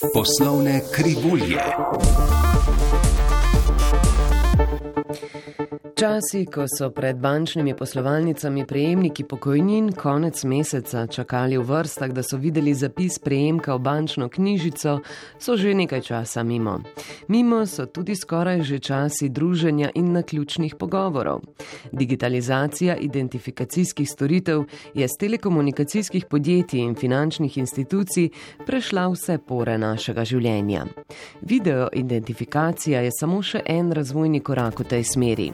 Poslovne krivulje. Časi, ko so pred bančnimi poslovalnicami prejemniki pokojnin konec meseca čakali v vrstah, da so videli zapis prejemka v bančno knjižico, so že nekaj časa mimo. Mimo so tudi skoraj že časi druženja in naključnih pogovorov. Digitalizacija identifikacijskih storitev je z telekomunikacijskih podjetij in finančnih institucij prešla vse pore našega življenja. Video identifikacija je samo še en razvojni korak v tej smeri.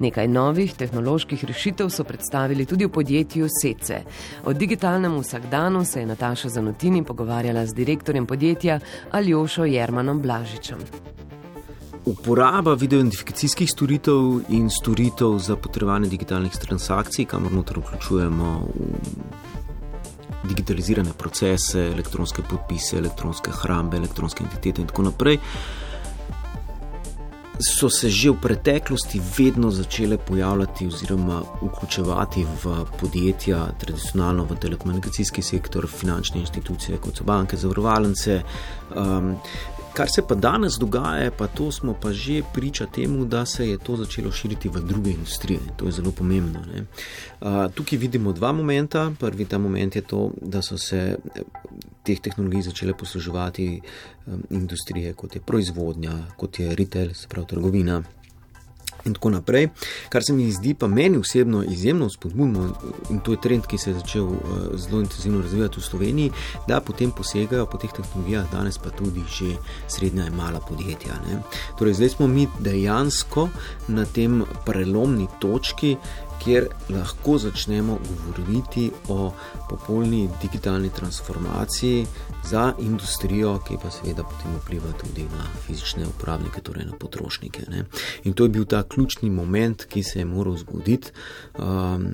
Nekaj novih tehnoloških rešitev so predstavili tudi v podjetju Sece. O digitalnem vsakdanu se je Nataša Zanotini pogovarjala z direktorjem podjetja Aljošo Jermanom Blažičem. Uporaba videoidentifikacijskih storitev in storitev za potrebovanje digitalnih transakcij, kamor noter vključujemo digitalizirane procese, elektronske podpise, elektronske hrambe, elektronske identitete in tako naprej so se že v preteklosti vedno začele pojavljati oziroma vključevati v podjetja, tradicionalno v telekomunikacijski sektor, finančne institucije, kot so banke, zavarovalnice. Um, Kar se pa danes dogaja, pa to smo pa že priča temu, da se je to začelo širiti v druge industrije. To je zelo pomembno. Uh, tukaj vidimo dva momenta. Prvi ta moment je to, da so se teh tehnologij začele posluževati um, industrije, kot je proizvodnja, kot je retail, se pravi trgovina. In tako naprej. Kar se mi zdi pa meni osebno izjemno spodbudno, in to je trend, ki se je začel uh, zelo intenzivno razvijati v Sloveniji, da potem posegajo po teh tehnologijah, danes pa tudi že srednja in mala podjetja. Ne. Torej, zdaj smo mi dejansko na tem prelomni točki, kjer lahko začnemo govoriti o popolni digitalni transformaciji za industrijo, ki pa seveda potem vpliva tudi na fizične uporabnike, torej na potrošnike. Ne. In to je bil ta ključni moment, ki se je moral zgoditi um,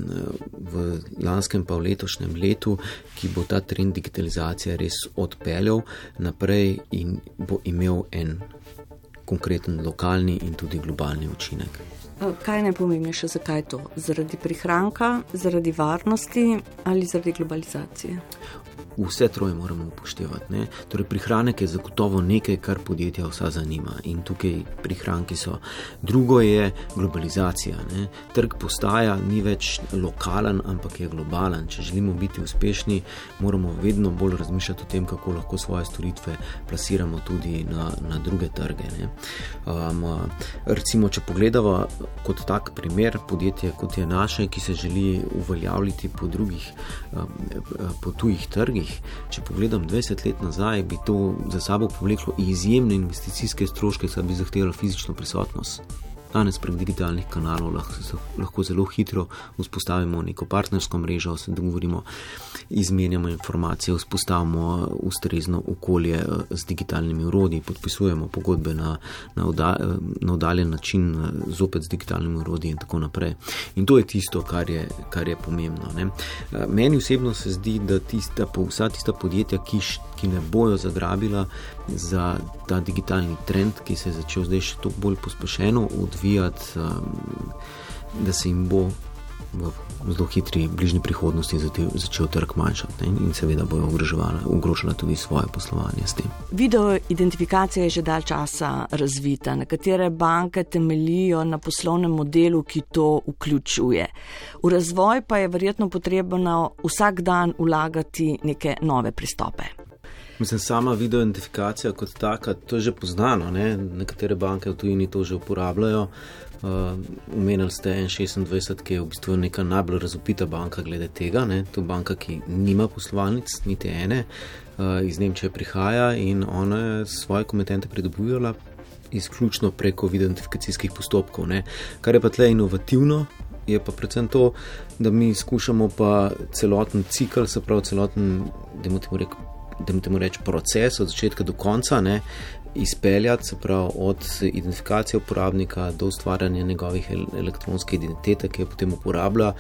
v lanskem pa v letošnjem letu, ki bo ta trend digitalizacije res odpeljal naprej in bo imel en konkreten lokalni in tudi globalni učinek. Kaj je najpomembnejše, zakaj je to? Zaradi prihranka, zaradi varnosti ali zaradi globalizacije? Vse troje moramo upoštevati. Ne? Torej, prihranek je zagotovo nekaj, kar podjetja vsa zanima in tukaj prihranki so. Drugo je globalizacija. Ne? Trg postaja ni več lokalen, ampak je globalen. Če želimo biti uspešni, moramo vedno bolj razmišljati o tem, kako lahko svoje storitve plasiramo tudi na, na druge trge. Um, recimo, če pogledamo kot tak primer podjetje, kot je naše, ki se želi uveljavljati po drugih, um, po tujih trgih trgih. Če pogledam 20 let nazaj, bi to za sabo povleklo izjemne investicijske stroške, saj bi zahtevalo fizično prisotnost. Danes prek digitalnih kanalov lahko, lahko zelo hitro vzpostavimo neko partnersko mrežo, se dogovorimo, izmenjamo informacije, vzpostavimo ustrezno okolje eh, z digitalnimi urodji, podpisujemo pogodbe na, na, oda, na oddaljen način, eh, zopet z digitalnimi urodji in tako naprej. In to je tisto, kar je, kar je pomembno. Ne. Eh, meni osebno se zdi, da tista, vsa tista podjetja, ki, ki ne bojo zagrabila za ta digitalni trend, ki se je začel zdaj še toliko bolj pospešeno odvijati, um, da se jim bo v zelo hitri bližnji prihodnosti začel trg manjšati ne? in seveda bojo ogrožala tudi svoje poslovanje s tem. Video identifikacija je že dalj časa razvita, nekatere banke temelijo na poslovnem modelu, ki to vključuje. V razvoj pa je verjetno potrebno vsak dan vlagati neke nove pristope. Mislim, sama videoidentifikacija kot taka, to je že poznano, ne? nekatere banke v tujini to že uporabljajo. Umenili uh, ste N26, ki je v bistvu neka najbolj razupita banka glede tega. Ne? To je banka, ki nima poslovalnic, niti ene, uh, iz Nemčije prihaja in ona je svoje komitente pridobila izključno preko identifikacijskih postopkov. Ne? Kar je pa tle inovativno. Je pa predvsem to, da mi skušamo pa celoten cikl, se pravi celoten, da imamo reči, da temu rečem, proces od začetka do konca, ne, izpeljati, se pravi od identifikacije uporabnika do ustvarjanja njegovih elektronske identitete, ki jo potem uporablja,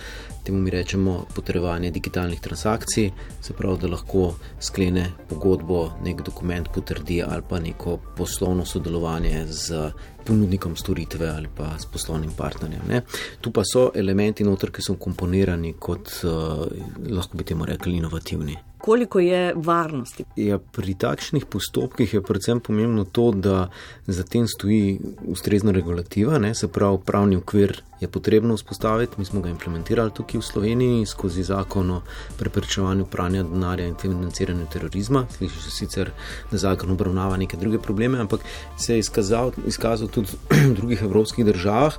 temu mi rečemo potrebovanje digitalnih transakcij, se pravi, da lahko sklene pogodbo, nek dokument potrdi ali pa neko poslovno sodelovanje z ponudnikom storitve ali pa s poslovnim partnerjem. Ne. Tu pa so elementi noter, ki so komponirani kot, uh, lahko bi temu rekli, inovativni. Koliko je varnosti? Ja, pri takšnih postopkih je predvsem pomembno to, da za tem stoji ustrezna regulativa, ne, se pravi pravni okvir je potrebno vzpostaviti. Mi smo ga implementirali tukaj v Sloveniji skozi zakon o preprečevanju pranja denarja in financiranju terorizma. Slišiš sicer, da zakon obravnava neke druge probleme, ampak se je izkazal, izkazal tudi v drugih evropskih državah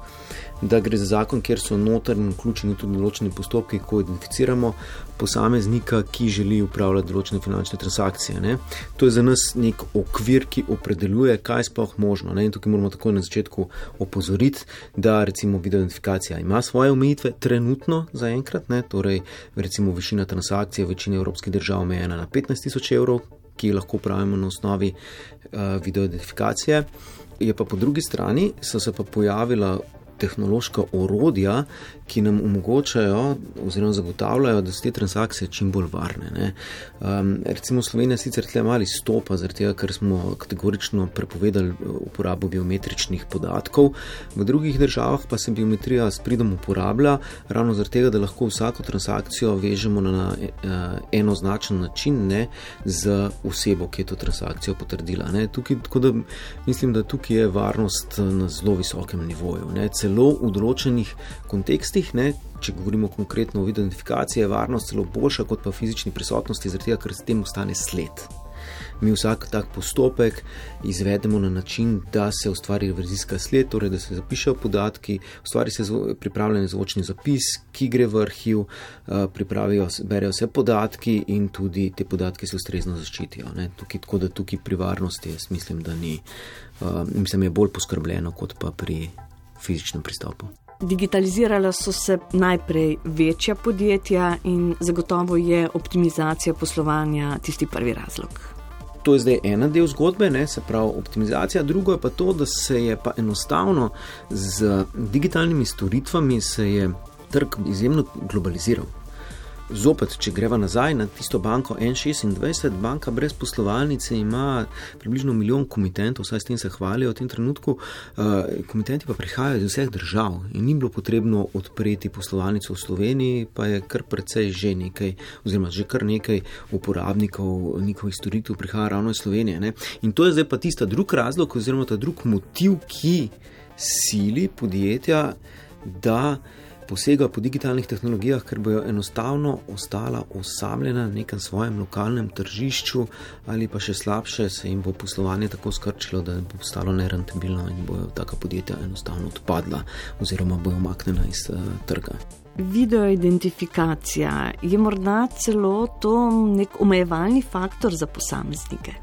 da gre za zakon, kjer so notrni vključeni tudi določeni postopki, ko identificiramo posameznika, ki želi upravljati določene finančne transakcije. Ne. To je za nas nek okvir, ki opredeljuje, kaj je sploh možno. Ne. In tukaj moramo takoj na začetku opozoriti, da recimo videoidentifikacija ima svoje omejitve, trenutno zaenkrat, torej recimo višina transakcije v večini evropskih držav omejena na 15 tisoč evrov, ki lahko upravimo na osnovi uh, videoidentifikacije. Je pa po drugi strani, so se pa pojavila tehnološka orodja, ki nam omogočajo oziroma zagotavljajo, da so te transakcije čim bolj varne. Um, recimo Slovenija sicer tle mali stopa, tega, ker smo kategorično prepovedali uh, uporabo biometričnih podatkov, v drugih državah pa se biometrija s pridom uporablja ravno zaradi tega, da lahko vsako transakcijo vežemo na, na uh, enoznačen način ne, z osebo, ki je to transakcijo potrdila. Tukaj, da, mislim, da tukaj je varnost na zelo visokem nivoju. Ne. Celo v določenih kontekstih ne, če govorimo konkretno o identifikaciji, je varnost celo boljša kot pa fizični prisotnosti, zaradi tega, ker s tem ostane sled. Mi vsak tak postopek izvedemo na način, da se ustvari revizijska sled, torej da se zapišejo podatki, ustvari se pripravljen zvočni zapis, ki gre v arhiv, eh, pripravijo, berejo vse podatki in tudi te podatke se ustrezno zaščitijo. Tukaj, tako da tukaj pri varnosti jaz mislim, da ni, uh, mislim, je bolj poskrbljeno kot pa pri fizičnem pristopu. Digitalizirala so se najprej večja podjetja in zagotovo je optimizacija poslovanja tisti prvi razlog. To je zdaj ena del zgodbe, ne, se pravi optimizacija, drugo je pa to, da se je pa enostavno z digitalnimi storitvami trg izjemno globaliziral. Zopet, če greva nazaj na tisto banko N26, banka brez poslovalnice ima približno milijon komitentov, vsaj s tem se hvalijo v tem trenutku. Uh, komitenti pa prihajajo iz vseh držav in ni bilo potrebno odpreti poslovalnico v Sloveniji, pa je kar precej že nekaj, oziroma že kar nekaj uporabnikov njihovih storitev prihaja ravno iz Slovenije. Ne? In to je zdaj pa tista drug razlog, oziroma ta drug motiv, ki sili podjetja, da posega po digitalnih tehnologijah, ker bojo enostavno ostala osamljena na nekem svojem lokalnem tržišču, ali pa še slabše, se jim bo poslovanje tako skrčilo, da bo postalo nerentabilno in bojo taka podjetja enostavno odpadla oziroma bojo omaknjena iz uh, trga. Video identifikacija je morda celo to nek omejevalni faktor za posameznike.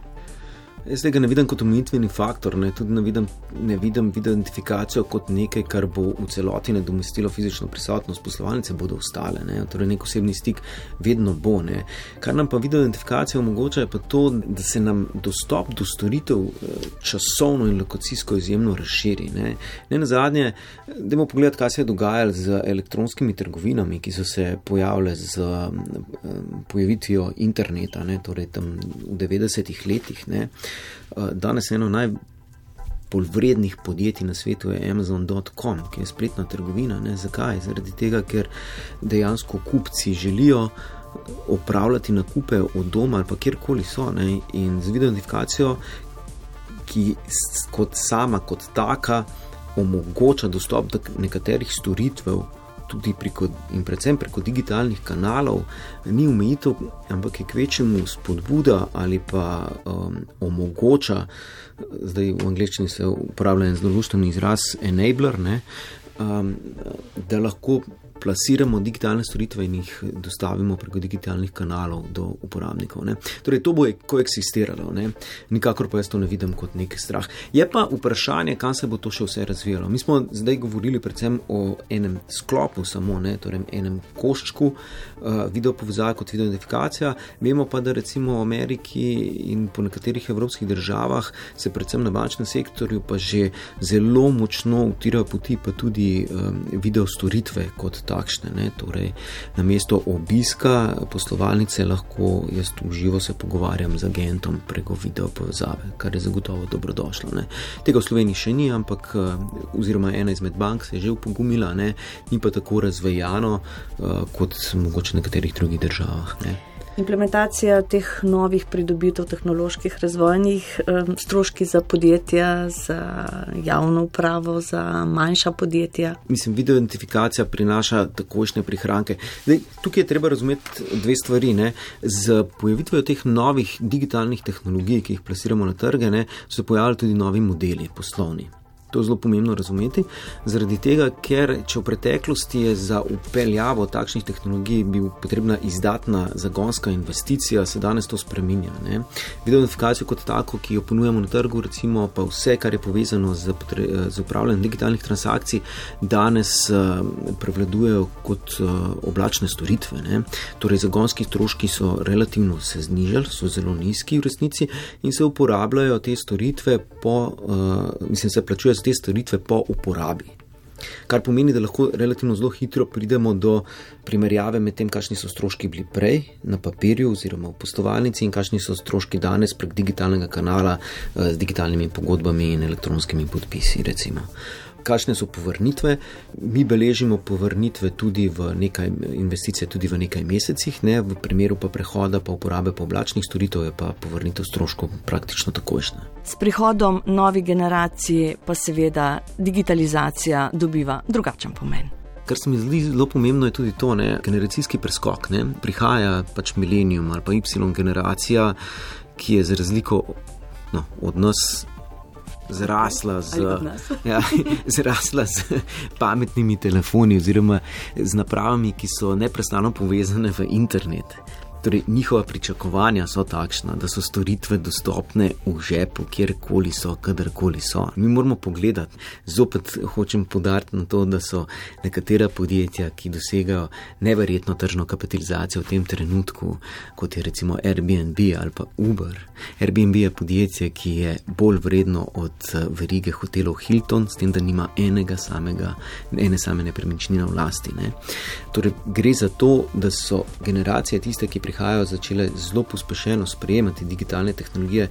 Jaz tega ne vidim kot umitveni faktor, ne, tudi ne vidim, ne vidim identifikacijo kot nekaj, kar bo v celoti nadomestilo fizično prisotnost poslovalnice, bodo ostale. Ne, torej, nek osebni stik vedno bo. Ne. Kar nam pa video identifikacija omogoča, je pa to, da se nam dostop do storitev eh, časovno in lokacijsko izjemno razširi. Ne, ne na zadnje, da bomo pogledali, kaj se je dogajalo z elektronskimi trgovinami, ki so se pojavile z eh, pojavitvijo interneta, ne, torej tam v 90-ih letih. Ne. Eh, danes eno najbolj vrednih podjetij na svetu je Amazon.com, ki je spletna trgovina. Ne? Zakaj? Zaradi tega, ker dejansko kupci želijo opravljati nakupe od doma ali pa kjerkoli so. Ne? In z videoidentifikacijo, ki kot sama, kot taka, omogoča dostop do nekaterih storitev tudi preko, in predvsem preko digitalnih kanalov, ni omejitev, ampak je kvečemu spodbuda ali pa um, omogoča, zdaj v angleščini se uporablja en zelo lušten izraz, enabler, ne, um, da lahko plasiramo digitalne storitve in jih dostavimo preko digitalnih kanalov do uporabnikov. Ne. Torej, to bo koeksistiralo, ne. nikakor pa jaz to ne vidim kot nek strah. Je pa vprašanje, kam se bo to še vse razvijalo. Mi smo zdaj govorili predvsem o enem sklopu, samo ne, torej enem koščku uh, video povezave kot video identifikacija. Vemo pa, da recimo v Ameriki in po nekaterih evropskih državah se predvsem na bančnem sektorju pa že zelo močno utirajo poti, pa tudi um, video storitve kot takšne. Ne? Torej, na mesto obiska poslovalnice lahko jaz tu živo se pogovarjam z agentom preko video povezave, kar je zagotovo dobrodošlo. Ne? Tega v Sloveniji še ni, ampak eh, oziroma ena izmed bank se je že upogumila, ne? ni pa tako razvejano uh, kot mogoče v nekaterih drugih državah. Ne? Implementacija teh novih pridobitev tehnoloških razvojnih stroški za podjetja, za javno upravo, za manjša podjetja. Mislim, video identifikacija prinaša takošne prihranke. Zdaj, tukaj je treba razumeti dve stvari. Ne. Z pojavitvijo teh novih digitalnih tehnologij, ki jih plasiramo na trge, ne, so se pojavili tudi novi modeli poslovni. To je zelo pomembno razumeti, zaradi tega, ker če v preteklosti je za upeljavo takšnih tehnologij bil potrebna izdatna zagonska investicija, se danes to spreminja. Videoinifikacijo kot tako, ki jo ponujemo na trgu, recimo pa vse, kar je povezano z, z upravljanjem digitalnih transakcij, danes uh, prevladujejo kot uh, oblačne storitve. Ne? Torej, zagonski stroški so relativno se znižali, so zelo nizki v resnici in se uporabljajo te storitve po, uh, mislim, se plačuje te storitve po uporabi. Kar pomeni, da lahko relativno zelo hitro pridemo do primerjave med tem, kakšni so stroški bili prej na papirju oziroma v postovalnici in kakšni so stroški danes prek digitalnega kanala eh, z digitalnimi pogodbami in elektronskimi podpisi. Recimo kakšne so povrnitve. Mi beležimo povrnitve tudi v nekaj investicij, tudi v nekaj mesecih, ne? v primeru pa prehoda pa uporabe pa oblačnih storitev je pa povrnitev stroškov praktično takojšnja. S prihodom novih generacij pa seveda digitalizacija dobiva drugačen pomen. Kar se mi zdi zelo pomembno, je tudi to, da generacijski preskok. Ne? Prihaja pač milenijum ali pa Y generacija, ki je za razliko no, od nas zrasla z, ja, zrasla z pametnimi telefoni oziroma z napravami, ki so neprestano povezane v internet. Torej, njihova pričakovanja so takšna, da so storitve dostopne v žepu, kjerkoli so, kadarkoli so. Mi moramo pogledati, zopet hočem podariti na to, da so nekatera podjetja, ki dosegajo neverjetno tržno kapitalizacijo v tem trenutku, kot je recimo Airbnb ali pa Uber. Airbnb je podjetje, ki je bolj vredno od eh, verige hotelov Hilton, s tem, da nima enega samega, ene same nepremičnine v lasti. Ne. Torej, gre za to, da so generacije tiste, ki prihajajo, začele zelo pospešeno sprejemati digitalne tehnologije.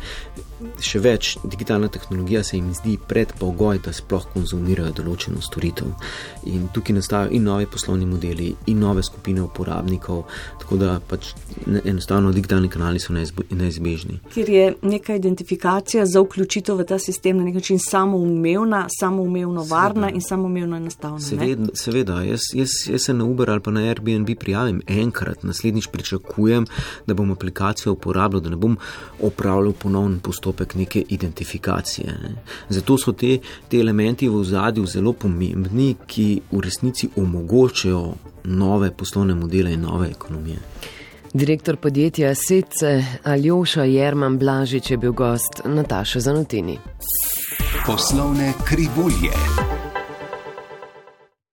Še več, digitalna tehnologija se jim zdi predpogoj, da sploh konzumirajo določeno storitev. In tukaj nastajajo in nove poslovni modeli, in nove skupine uporabnikov, tako da pač enostavno digitalni kanali so neizbežni. Ker je neka identifikacija za vključitev v ta sistem na nek način samoumevna, samoumevno varna seveda. in samoumevno enostavna. Seveda, seveda. Jaz, jaz, jaz se na Uber ali pa na Airbnb prijavim enkrat, naslednjič pričakujem pričakujem, da bom aplikacijo uporabljal, da ne bom opravljal ponovni postopek neke identifikacije. Ne. Zato so te, te elementi v zadju zelo pomembni, ki v resnici omogočajo nove poslovne modele in nove ekonomije. Direktor podjetja Sece Aljoša Jerman Blažič je bil gost Nataša Zanutini. Poslovne krivulje.